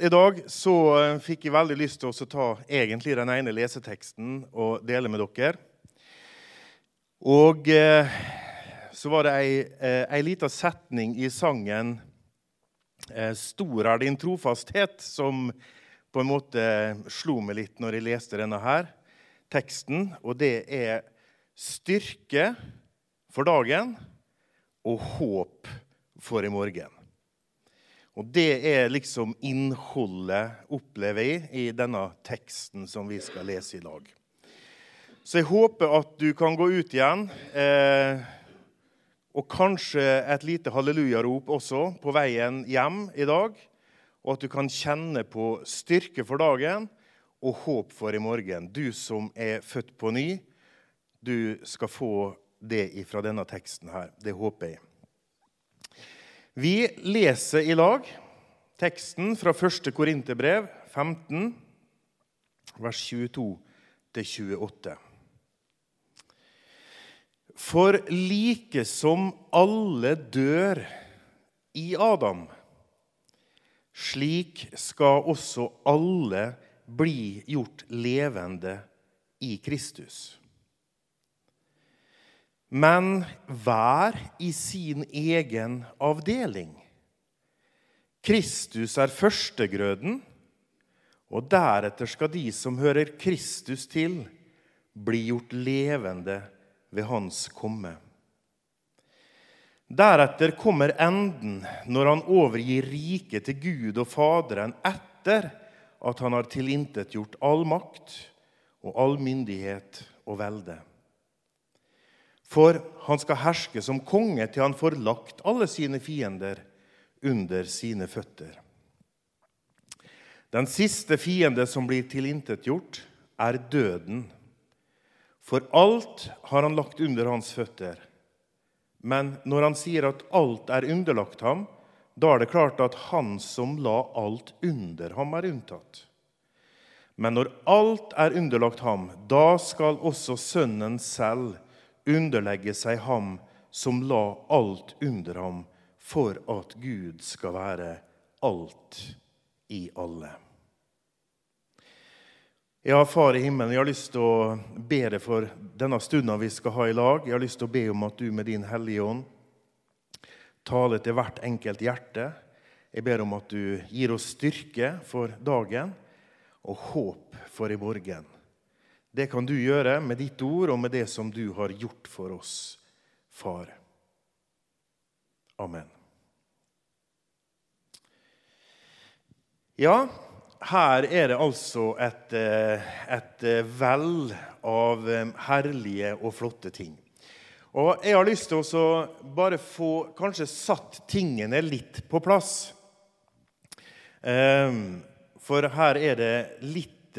I dag så eh, fikk jeg veldig lyst til å ta egentlig den ene leseteksten og dele med dere. Og eh, så var det ei, eh, ei lita setning i sangen eh, 'Stor er din trofasthet', som på en måte slo meg litt når jeg leste denne her teksten. Og det er styrke for dagen og håp for i morgen. Og det er liksom innholdet, opplever jeg, i denne teksten som vi skal lese i dag. Så jeg håper at du kan gå ut igjen, eh, og kanskje et lite hallelujarop også på veien hjem i dag. Og at du kan kjenne på styrke for dagen og håp for i morgen. Du som er født på ny, du skal få det fra denne teksten her. Det håper jeg. Vi leser i lag teksten fra 1. Korinterbrev 15, vers 22-28. For like som alle dør i Adam, slik skal også alle bli gjort levende i Kristus men hver i sin egen avdeling. Kristus er førstegrøden, og deretter skal de som hører Kristus til, bli gjort levende ved Hans komme. Deretter kommer enden når han overgir riket til Gud og Faderen etter at han har tilintetgjort all makt og all myndighet og velde. For han skal herske som konge til han får lagt alle sine fiender under sine føtter. Den siste fiende som blir tilintetgjort, er døden. For alt har han lagt under hans føtter. Men når han sier at alt er underlagt ham, da er det klart at han som la alt under ham, er unntatt. Men når alt er underlagt ham, da skal også Sønnen selv underlegge seg ham som la alt under ham, for at Gud skal være alt i alle. Ja, Far i himmelen, jeg har lyst til å be deg for denne stunden vi skal ha i lag. Jeg har lyst til å be om at du med din Hellige Ånd taler til hvert enkelt hjerte. Jeg ber om at du gir oss styrke for dagen og håp for i morgen. Det kan du gjøre med ditt ord og med det som du har gjort for oss, far. Amen. Ja, her er det altså et, eh, et eh, vell av eh, herlige og flotte ting. Og Jeg har lyst til å bare få kanskje satt tingene litt på plass. For her er det litt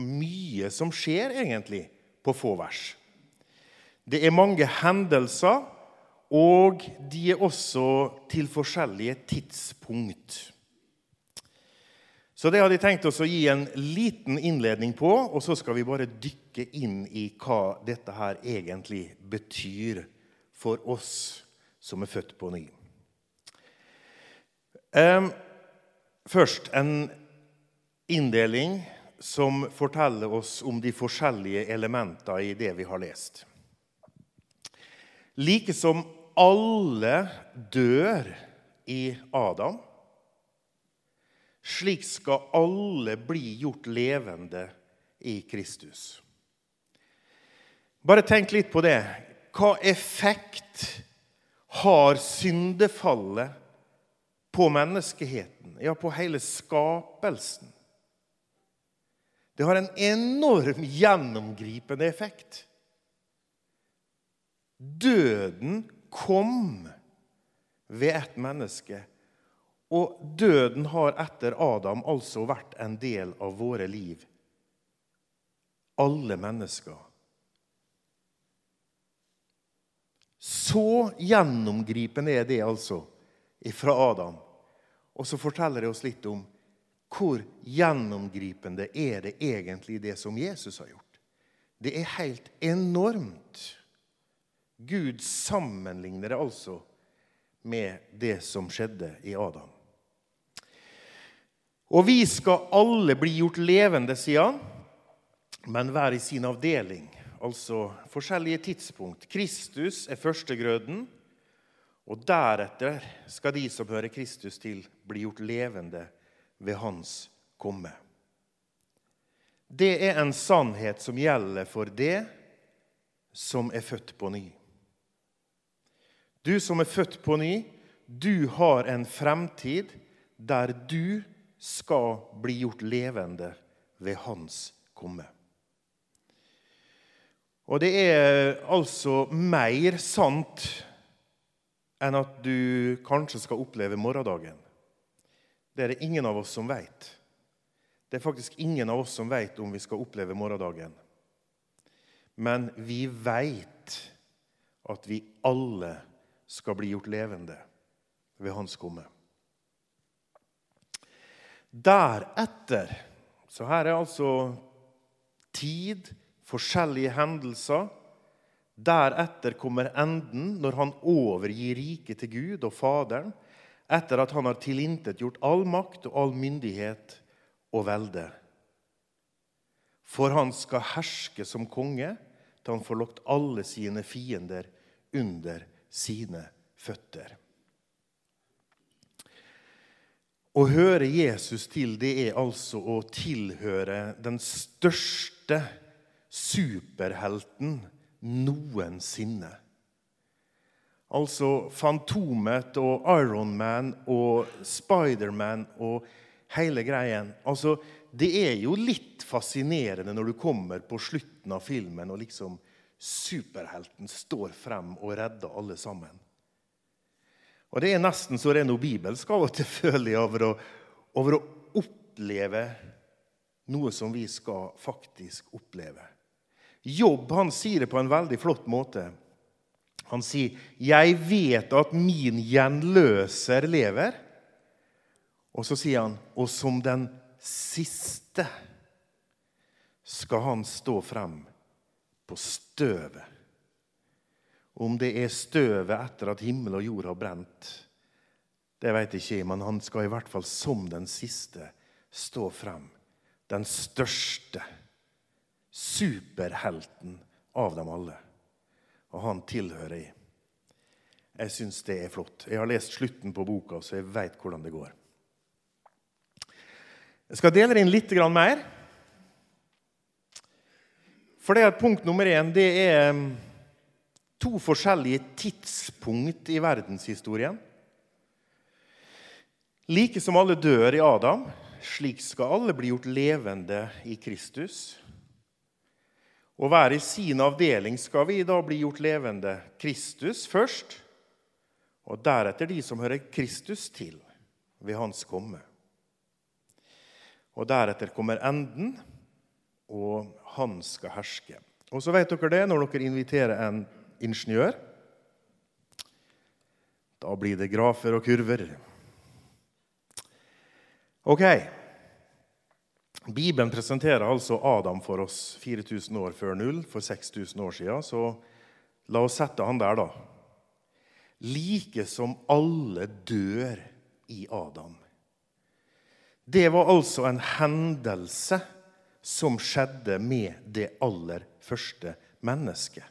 mye som skjer egentlig på få vers. Det er mange hendelser, og de er også til forskjellige tidspunkt. Så det hadde jeg tenkt oss å gi en liten innledning på, og så skal vi bare dykke inn i hva dette her egentlig betyr for oss som er født på ny. Først en inndeling som forteller oss om de forskjellige elementene i det vi har lest. Like som alle dør i Adam, slik skal alle bli gjort levende i Kristus. Bare tenk litt på det. Hva effekt har syndefallet på menneskeheten, ja, på hele skapelsen? Det har en enorm gjennomgripende effekt. Døden kom ved ett menneske. Og døden har etter Adam altså vært en del av våre liv. Alle mennesker. Så gjennomgripende er det altså fra Adam. Og så forteller det oss litt om hvor gjennomgripende er det egentlig det som Jesus har gjort? Det er helt enormt. Gud sammenligner det altså med det som skjedde i Adam. Og vi skal alle bli gjort levende, sier han, men hver i sin avdeling. Altså forskjellige tidspunkt. Kristus er førstegrøden, og deretter skal de som hører Kristus til, bli gjort levende ved hans komme. Det er en sannhet som gjelder for det som er født på ny. Du som er født på ny, du har en fremtid der du skal bli gjort levende ved Hans komme. Og det er altså mer sant enn at du kanskje skal oppleve morgendagen. Det er det ingen av oss som veit. Det er faktisk ingen av oss som veit om vi skal oppleve morgendagen. Men vi veit at vi alle skal bli gjort levende ved Hans komme. Deretter Så her er altså tid, forskjellige hendelser. Deretter kommer enden, når han overgir riket til Gud og Faderen, etter at han har tilintetgjort all makt og all myndighet og velde. For han skal herske som konge til han får lagt alle sine fiender under sine føtter. Å høre Jesus til, det er altså å tilhøre den største superhelten noensinne. Altså Fantomet og Ironman og Spiderman og hele greien. Altså, det er jo litt fascinerende når du kommer på slutten av filmen og liksom superhelten står frem og redder alle sammen. Og Det er nesten så det er noe bibelsk av og til, føler jeg, over å, over å oppleve noe som vi skal faktisk oppleve. Jobb han sier det på en veldig flott måte. Han sier, 'Jeg vet at min gjenløser lever.' Og så sier han, 'Og som den siste skal han stå frem på støvet.' Om det er støvet etter at himmel og jord har brent, det vet ikke men han skal i hvert fall som den siste stå frem. Den største superhelten av dem alle. Og han tilhører jeg. Jeg syns det er flott. Jeg har lest slutten på boka, så jeg veit hvordan det går. Jeg skal dele inn litt mer. For det er punkt nummer én det er to forskjellige tidspunkt i verdenshistorien. Like som alle dør i Adam, slik skal alle bli gjort levende i Kristus. Og være i sin avdeling skal vi da bli gjort levende. Kristus først, og deretter de som hører Kristus til ved hans komme. Og deretter kommer enden, og han skal herske. Og så vet dere det når dere inviterer en ingeniør. Da blir det grafer og kurver. Ok. Bibelen presenterer altså Adam for oss 4000 år før null, for 6000 år siden. Så la oss sette han der, da. Like som alle dør i Adam. Det var altså en hendelse som skjedde med det aller første mennesket.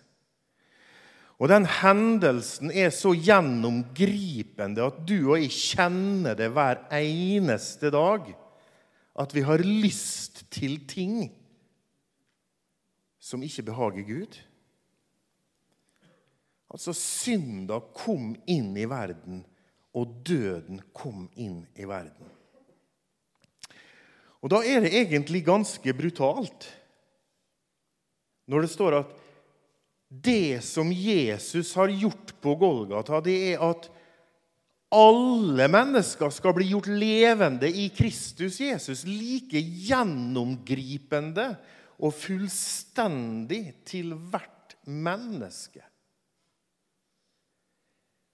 Og den hendelsen er så gjennomgripende at du og jeg kjenner det hver eneste dag. At vi har lyst til ting som ikke behager Gud. Altså, synda kom inn i verden, og døden kom inn i verden. Og da er det egentlig ganske brutalt når det står at det som Jesus har gjort på Golgata, det er at alle mennesker skal bli gjort levende i Kristus Jesus. Like gjennomgripende og fullstendig til hvert menneske.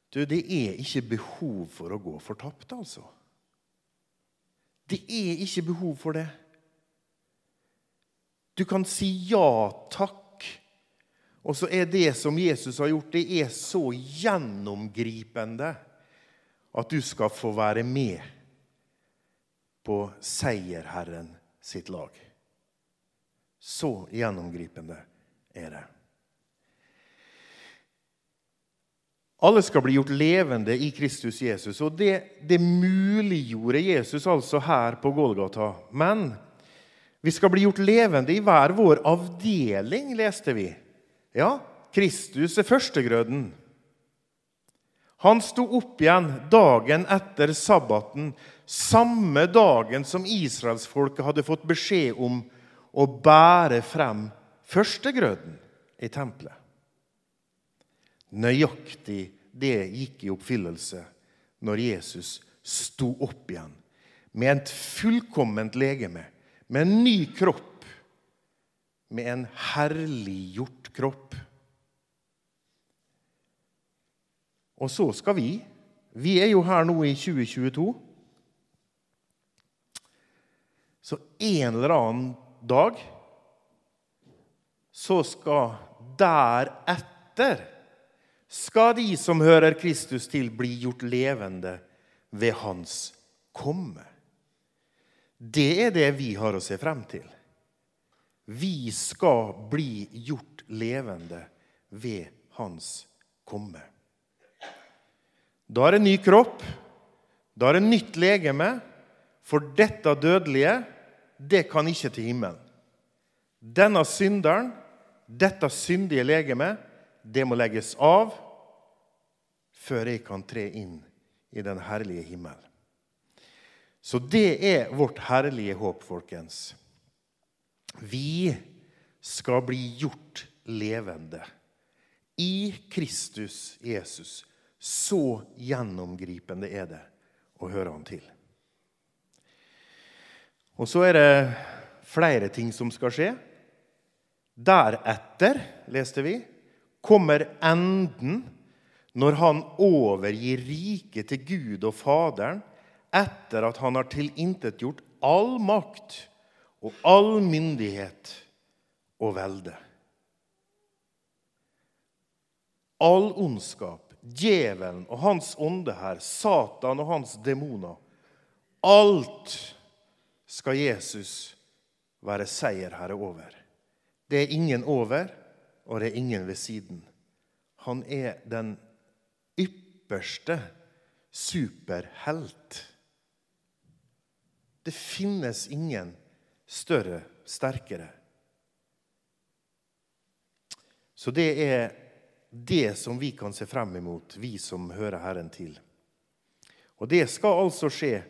Du, det er ikke behov for å gå fortapt, altså. Det er ikke behov for det. Du kan si ja takk og så er det som Jesus har gjort, det er så gjennomgripende at du skal få være med på seierherren sitt lag. Så gjennomgripende er det. Alle skal bli gjort levende i Kristus Jesus. Og det, det muliggjorde Jesus altså her på Golgata. Men vi skal bli gjort levende i hver vår avdeling, leste vi. Ja, Kristus er førstegrøden. Han sto opp igjen dagen etter sabbaten, samme dagen som israelsfolket hadde fått beskjed om å bære frem førstegrøden i tempelet. Nøyaktig det gikk i oppfyllelse når Jesus sto opp igjen med et fullkomment legeme, med en ny kropp, med en herliggjort kropp. Og så skal vi. Vi er jo her nå i 2022. Så en eller annen dag så skal deretter skal de som hører Kristus til, bli gjort levende ved Hans komme. Det er det vi har å se frem til. Vi skal bli gjort levende ved Hans komme. Da er det ny kropp, da er det nytt legeme, for dette dødelige, det kan ikke til himmelen. Denne synderen, dette syndige legemet, det må legges av før jeg kan tre inn i den herlige himmel. Så det er vårt herlige håp, folkens. Vi skal bli gjort levende i Kristus Jesus. Så gjennomgripende er det å høre Han til. Og så er det flere ting som skal skje. Deretter, leste vi, kommer enden når han overgir riket til Gud og Faderen etter at han har tilintetgjort all makt og all myndighet og velde. All ondskap, djevelen og hans ånde her, Satan og hans demoner Alt skal Jesus være seierherre over. Det er ingen over, og det er ingen ved siden. Han er den ypperste superhelt. Det finnes ingen større, sterkere. Så det er det som vi kan se frem imot, vi som hører Herren til. Og det skal altså skje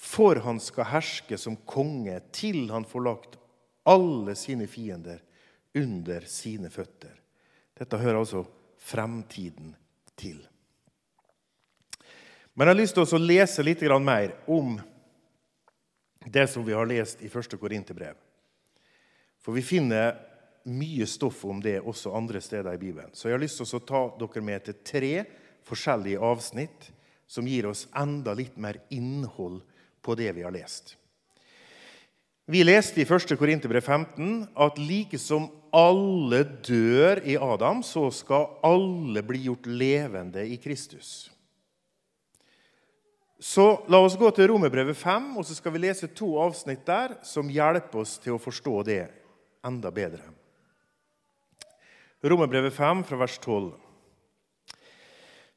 for han skal herske som konge til han får lagt alle sine fiender under sine føtter. Dette hører altså fremtiden til. Men jeg har lyst til å lese litt mer om det som vi har lest i 1. Korinterbrev. For vi finner mye stoff om det også andre steder i Bibelen. Så jeg har lyst til å ta dere med til tre forskjellige avsnitt som gir oss enda litt mer innhold på det vi har lest. Vi leste i 1. Korinterbrev 15 at like som alle dør i Adam, så skal alle bli gjort levende i Kristus. Så la oss gå til Romerbrevet 5, og så skal vi lese to avsnitt der som hjelper oss til å forstå det enda bedre. Romerbrevet 5, fra vers 12.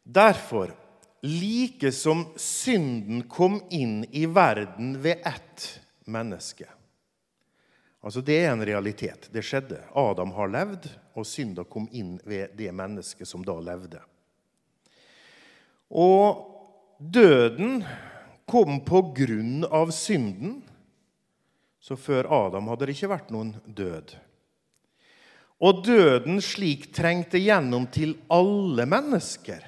Derfor, like som synden kom inn i verden ved ett menneske Altså Det er en realitet. Det skjedde. Adam har levd, og synda kom inn ved det mennesket som da levde. Og døden kom på grunn av synden. Så før Adam hadde det ikke vært noen død. Og døden slik trengte gjennom til alle mennesker,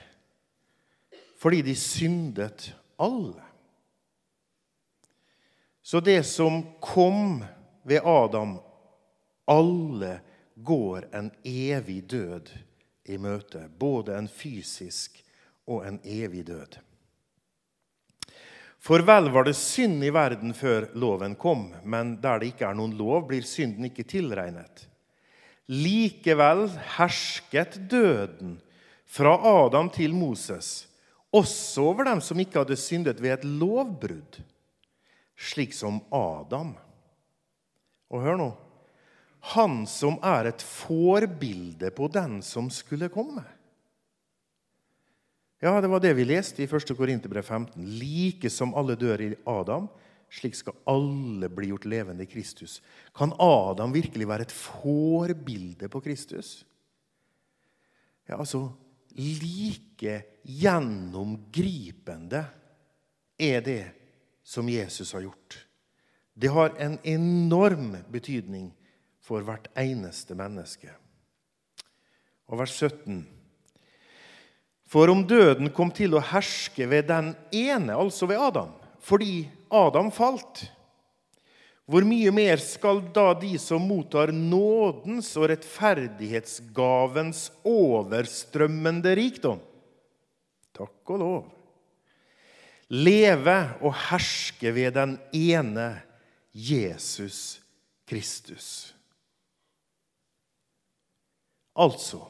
fordi de syndet alle. Så det som kom ved Adam alle går en evig død i møte. Både en fysisk og en evig død. For vel var det synd i verden før loven kom, men der det ikke er noen lov, blir synden ikke tilregnet. Likevel hersket døden fra Adam til Moses, også over dem som ikke hadde syndet ved et lovbrudd. slik som Adam. Og hør nå Han som er et forbilde på den som skulle komme. Ja, det var det vi leste i 1. Korinterbrev 15. Like som alle dør i Adam, slik skal alle bli gjort levende i Kristus. Kan Adam virkelig være et forbilde på Kristus? Ja, altså Like gjennomgripende er det som Jesus har gjort. Det har en enorm betydning for hvert eneste menneske. Og vers 17. For om døden kom til å herske ved den ene, altså ved Adam, fordi Adam falt, hvor mye mer skal da de som mottar nådens og rettferdighetsgavens overstrømmende rikdom, takk og lov, leve og herske ved den ene Jesus Kristus? Altså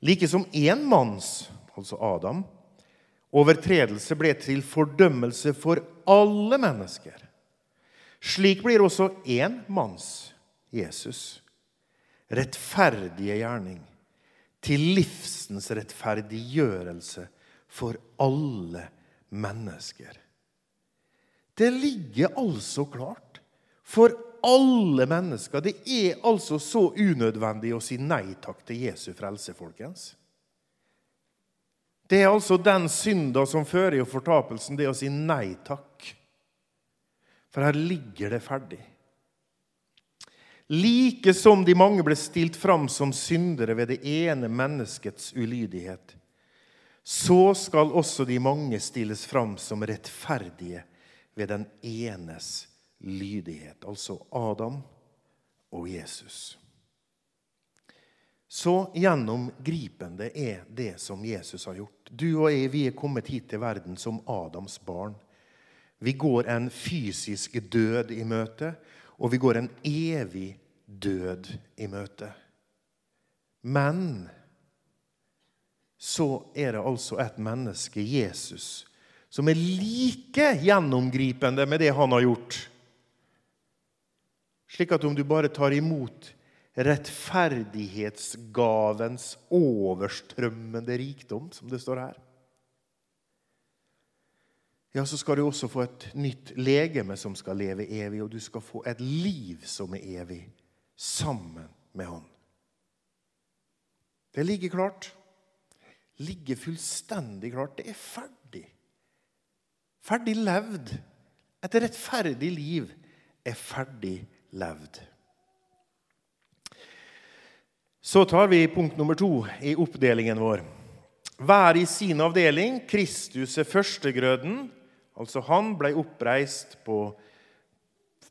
Like som én manns, altså Adam, overtredelse ble til fordømmelse for alle mennesker. Slik blir også én manns, Jesus, rettferdige gjerning til livsens rettferdiggjørelse for alle mennesker. Det ligger altså klart for alle mennesker. Det er altså så unødvendig å si nei takk til Jesu frelse, folkens. Det er altså den synda som fører i fortapelsen, det å si nei takk. For her ligger det ferdig. Like som de mange ble stilt fram som syndere ved det ene menneskets ulydighet, så skal også de mange stilles fram som rettferdige ved den enes lydighet, altså Adam og Jesus. Så gjennomgripende er det som Jesus har gjort. Du og jeg vi er kommet hit til verden som Adams barn. Vi går en fysisk død i møte, og vi går en evig død i møte. Men så er det altså et menneske, Jesus, som er like gjennomgripende med det han har gjort slik at om du bare tar imot rettferdighetsgavens overstrømmende rikdom, som det står her, ja, så skal du også få et nytt legeme som skal leve evig, og du skal få et liv som er evig, sammen med Han. Det ligger klart. Ligger fullstendig klart. Det er ferdig. Ferdig levd. Et rettferdig liv er ferdig levd. Så tar vi punkt nummer to i oppdelingen vår. Hver i sin avdeling. Kristus er førstegrøden. Altså Han ble oppreist på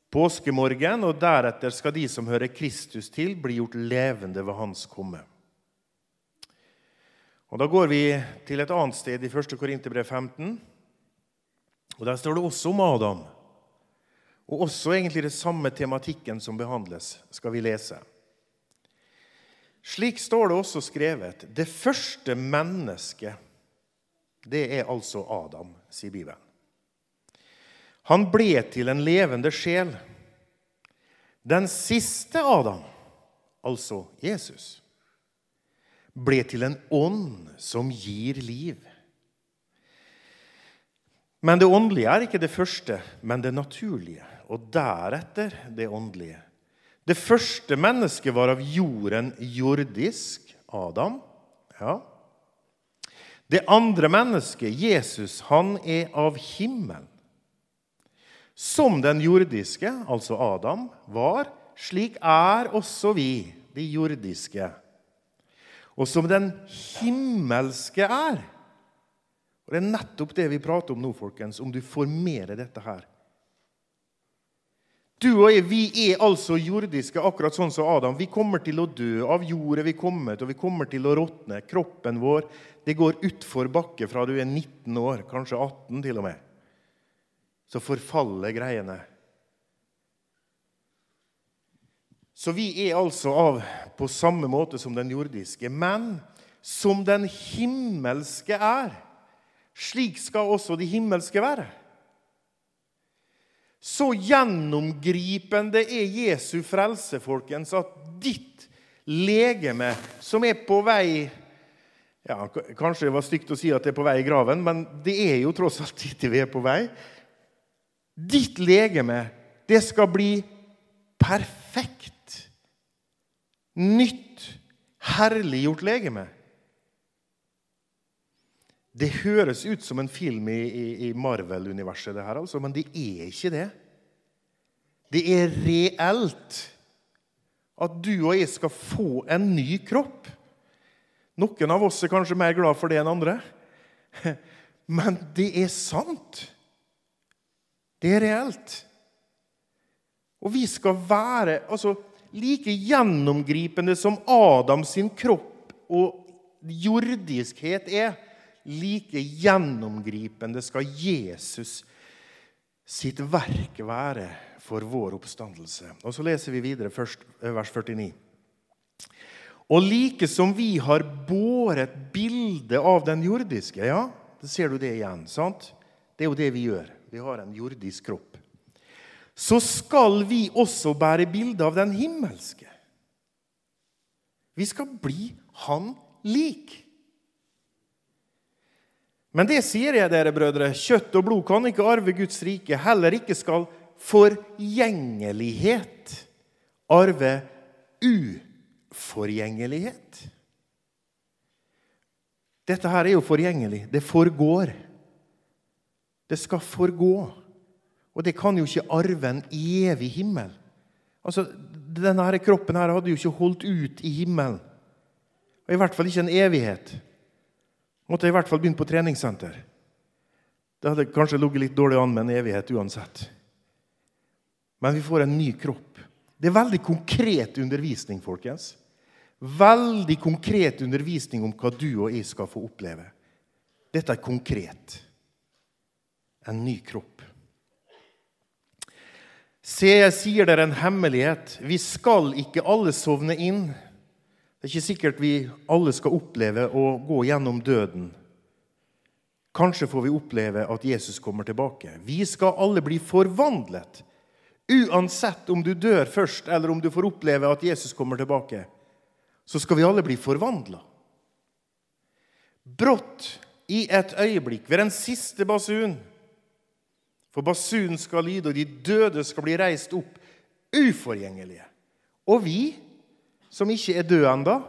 påskemorgen, og deretter skal de som hører Kristus til, bli gjort levende ved Hans komme. Og Da går vi til et annet sted i 1. Korinterbrev 15. Og Der står det også om Adam. Og også egentlig det samme tematikken som behandles, skal vi lese. Slik står det også skrevet. Det første mennesket, det er altså Adam, sier Bibelen. Han ble til en levende sjel. Den siste Adam, altså Jesus, ble til en ånd som gir liv. Men det åndelige er ikke det første, men det naturlige og deretter det åndelige. Det første mennesket var av jorden jordisk, Adam. Ja. Det andre mennesket, Jesus, han er av himmelen. Som den jordiske, altså Adam, var, slik er også vi, de jordiske. Og som den himmelske er. Og Det er nettopp det vi prater om nå, folkens, om du formerer dette her. Du og jeg vi er altså jordiske, akkurat sånn som Adam. Vi kommer til å dø. Av jordet vi kommet, og vi kommer til å råtne. Kroppen vår det går utfor bakke fra du er 19 år, kanskje 18 til og med. Så forfaller greiene. Så vi er altså av på samme måte som den jordiske. Men som den himmelske er, slik skal også de himmelske være. Så gjennomgripende er Jesu frelse, folkens, at ditt legeme, som er på vei ja, Kanskje det var stygt å si at det er på vei i graven, men det er jo tross alt dit vi er på vei. Ditt legeme, det skal bli perfekt. Nytt, herliggjort legeme. Det høres ut som en film i, i, i Marvel-universet, det her, altså, men det er ikke det. Det er reelt at du og jeg skal få en ny kropp. Noen av oss er kanskje mer glad for det enn andre. Men det er sant. Det er reelt. Og vi skal være altså, like gjennomgripende som Adams kropp og jordiskhet er. Like gjennomgripende skal Jesus sitt verk være for vår oppstandelse. Og Så leser vi videre først eh, vers 49. Og like som vi har båret bilde av den jordiske Ja, da ser du det igjen. sant? Det er jo det vi gjør. Vi har en jordisk kropp. Så skal vi også bære bilde av den himmelske. Vi skal bli Han lik. Men det sier jeg dere, brødre. Kjøtt og blod kan ikke arve Guds rike. Heller ikke skal forgjengelighet arve uforgjengelighet. Dette her er jo forgjengelig. Det forgår. Det skal forgå. Og det kan jo ikke arve en evig himmel. Altså, Denne kroppen her hadde jo ikke holdt ut i himmelen. Og I hvert fall ikke en evighet. Måtte jeg i hvert fall begynt på treningssenter. Det hadde kanskje ligget litt dårlig an med en evighet uansett men vi får en ny kropp. Det er veldig konkret undervisning, folkens. Veldig konkret undervisning om hva du og jeg skal få oppleve. Dette er konkret. En ny kropp. Se, jeg sier dere en hemmelighet. Vi skal ikke alle sovne inn. Det er ikke sikkert vi alle skal oppleve å gå gjennom døden. Kanskje får vi oppleve at Jesus kommer tilbake. Vi skal alle bli forvandlet Uansett om du dør først, eller om du får oppleve at Jesus kommer tilbake, så skal vi alle bli forvandla. Brått, i et øyeblikk, ved den siste basun. For basunen skal lyde, og de døde skal bli reist opp uforgjengelige. Og vi, som ikke er døde ennå,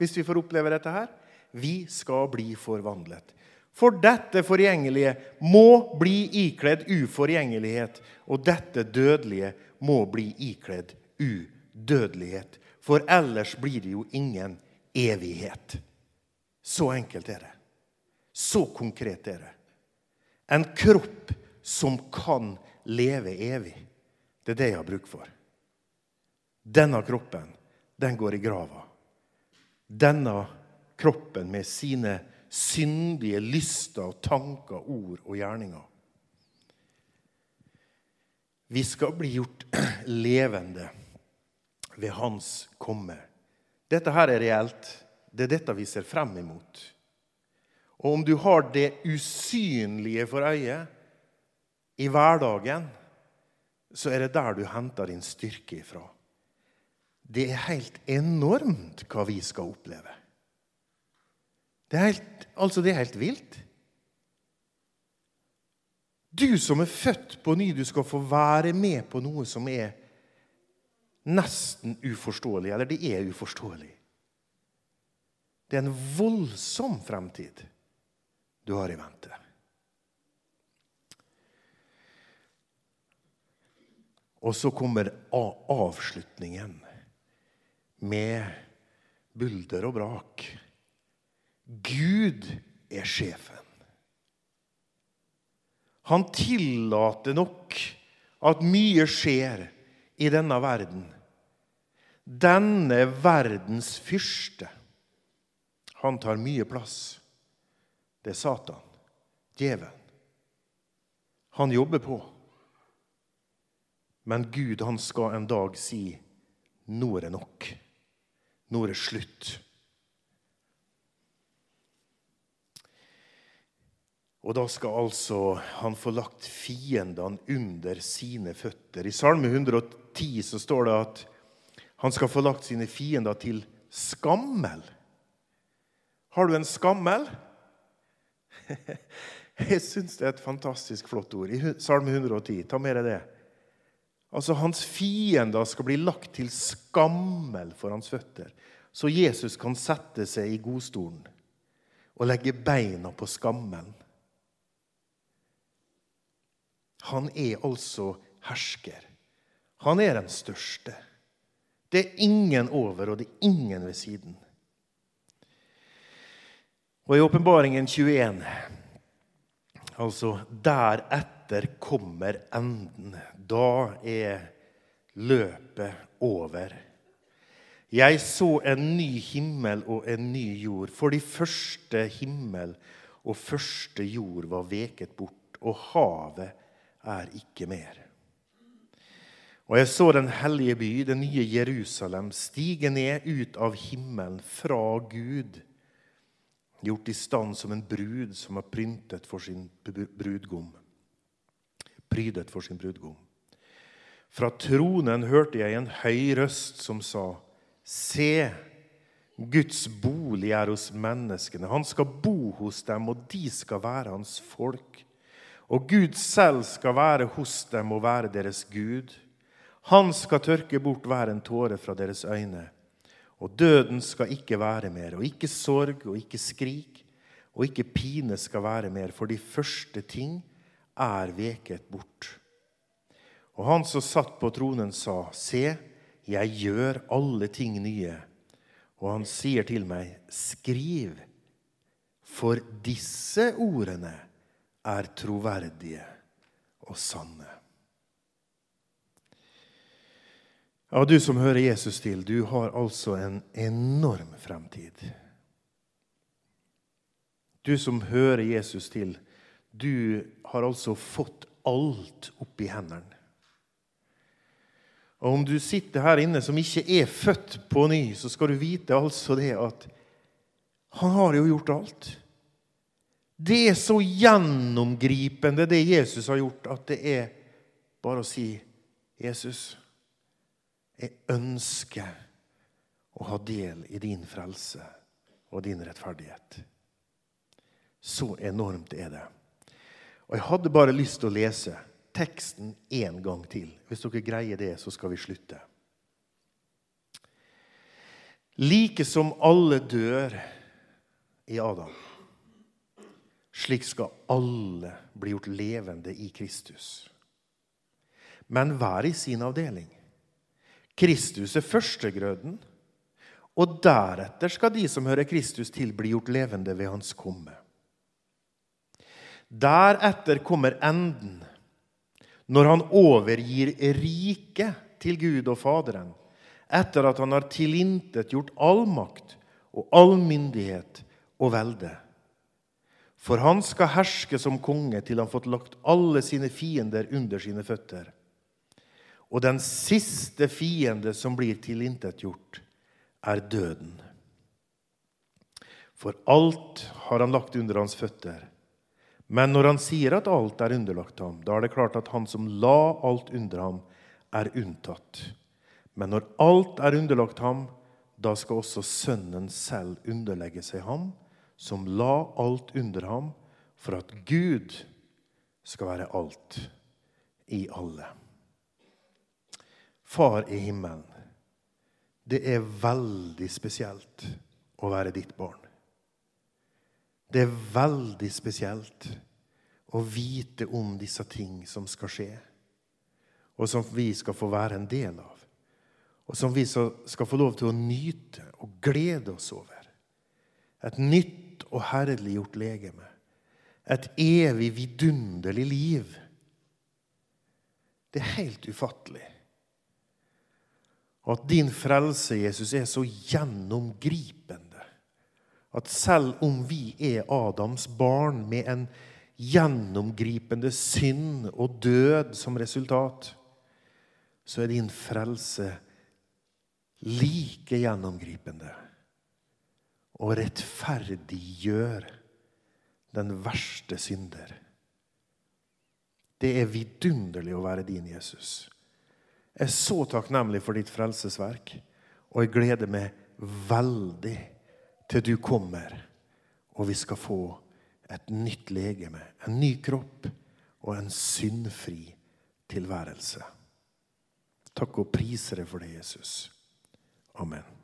hvis vi får oppleve dette her, vi skal bli forvandlet. For dette forgjengelige må bli ikledd uforgjengelighet, og dette dødelige må bli ikledd udødelighet. For ellers blir det jo ingen evighet. Så enkelt er det. Så konkret er det. En kropp som kan leve evig. Det er det jeg har bruk for. Denne kroppen, den går i grava. Denne kroppen med sine syndige lyster og tanker, ord og gjerninger. Vi skal bli gjort levende ved Hans komme. Dette her er reelt. Det er dette vi ser frem imot. Og om du har det usynlige for øyet i hverdagen, så er det der du henter din styrke ifra. Det er helt enormt hva vi skal oppleve. Det er helt, altså det er helt vilt. Du som er født på ny, du skal få være med på noe som er nesten uforståelig. Eller det er uforståelig. Det er en voldsom fremtid du har i vente. Og så kommer avslutningen med bulder og brak. Gud er sjefen. Han tillater nok at mye skjer i denne verden. Denne verdens fyrste. Han tar mye plass. Det er Satan, djevelen. Han jobber på. Men Gud han skal en dag si nå er det nok. Nå er det slutt. Og da skal altså han få lagt fiendene under sine føtter. I Salme 110 så står det at han skal få lagt sine fiender til skammel. Har du en skammel? Jeg syns det er et fantastisk flott ord. I Salme 110. Ta med deg det. Altså, Hans fiender skal bli lagt til skammel for hans føtter, så Jesus kan sette seg i godstolen og legge beina på skammelen. Han er altså hersker. Han er den største. Det er ingen over, og det er ingen ved siden. Og i Åpenbaringen 21, altså deretter kommer enden. Da er løpet over. Jeg så en ny himmel og en ny jord, for de første himmel og første jord var veket bort, og havet er ikke mer. Og jeg så den hellige by, det nye Jerusalem, stige ned ut av himmelen fra Gud, gjort i stand som en brud som har pryntet for sin brudgom. Prydet for sin brudgom. Fra tronen hørte jeg en høy røst som sa, Se, Guds bolig er hos menneskene. Han skal bo hos dem, og de skal være hans folk. Og Gud selv skal være hos dem og være deres Gud. Han skal tørke bort hver en tåre fra deres øyne. Og døden skal ikke være mer, og ikke sorg og ikke skrik, og ikke pine skal være mer, for de første ting er veket bort. Og han som satt på tronen, sa, Se, jeg gjør alle ting nye. Og han sier til meg, Skriv, for disse ordene er troverdige og sanne. Ja, Du som hører Jesus til, du har altså en enorm fremtid. Du som hører Jesus til, du har altså fått alt opp i hendene. Og om du sitter her inne som ikke er født på ny, så skal du vite altså det at han har jo gjort alt. Det er så gjennomgripende, det Jesus har gjort, at det er bare å si Jesus, jeg ønsker å ha del i din frelse og din rettferdighet. Så enormt er det. Og Jeg hadde bare lyst til å lese teksten en gang til. Hvis dere greier det, så skal vi slutte. Like som alle dør i Adam slik skal alle bli gjort levende i Kristus. Men hver i sin avdeling. Kristus er førstegrøden, og deretter skal de som hører Kristus til, bli gjort levende ved hans komme. Deretter kommer enden, når han overgir riket til Gud og Faderen, etter at han har tilintetgjort all makt og all myndighet og velde. For han skal herske som konge til han fått lagt alle sine fiender under sine føtter. Og den siste fiende som blir tilintetgjort, er døden. For alt har han lagt under hans føtter. Men når han sier at alt er underlagt ham, da er det klart at han som la alt under ham, er unntatt. Men når alt er underlagt ham, da skal også Sønnen selv underlegge seg ham, som la alt under ham, for at Gud skal være alt i alle. Far i himmelen, det er veldig spesielt å være ditt barn. Det er veldig spesielt å vite om disse ting som skal skje, og som vi skal få være en del av, og som vi skal få lov til å nyte og glede oss over. Et nytt og herliggjort legeme. Et evig, vidunderlig liv. Det er helt ufattelig. Og at din frelse, Jesus, er så gjennomgripende at selv om vi er Adams barn med en gjennomgripende synd og død som resultat, så er din frelse like gjennomgripende og rettferdiggjør den verste synder. Det er vidunderlig å være din Jesus. Jeg er så takknemlig for ditt frelsesverk, og jeg gleder meg veldig til du kommer, og vi skal få et nytt legeme, en ny kropp og en syndfri tilværelse. Takk og priser deg for det, Jesus. Amen.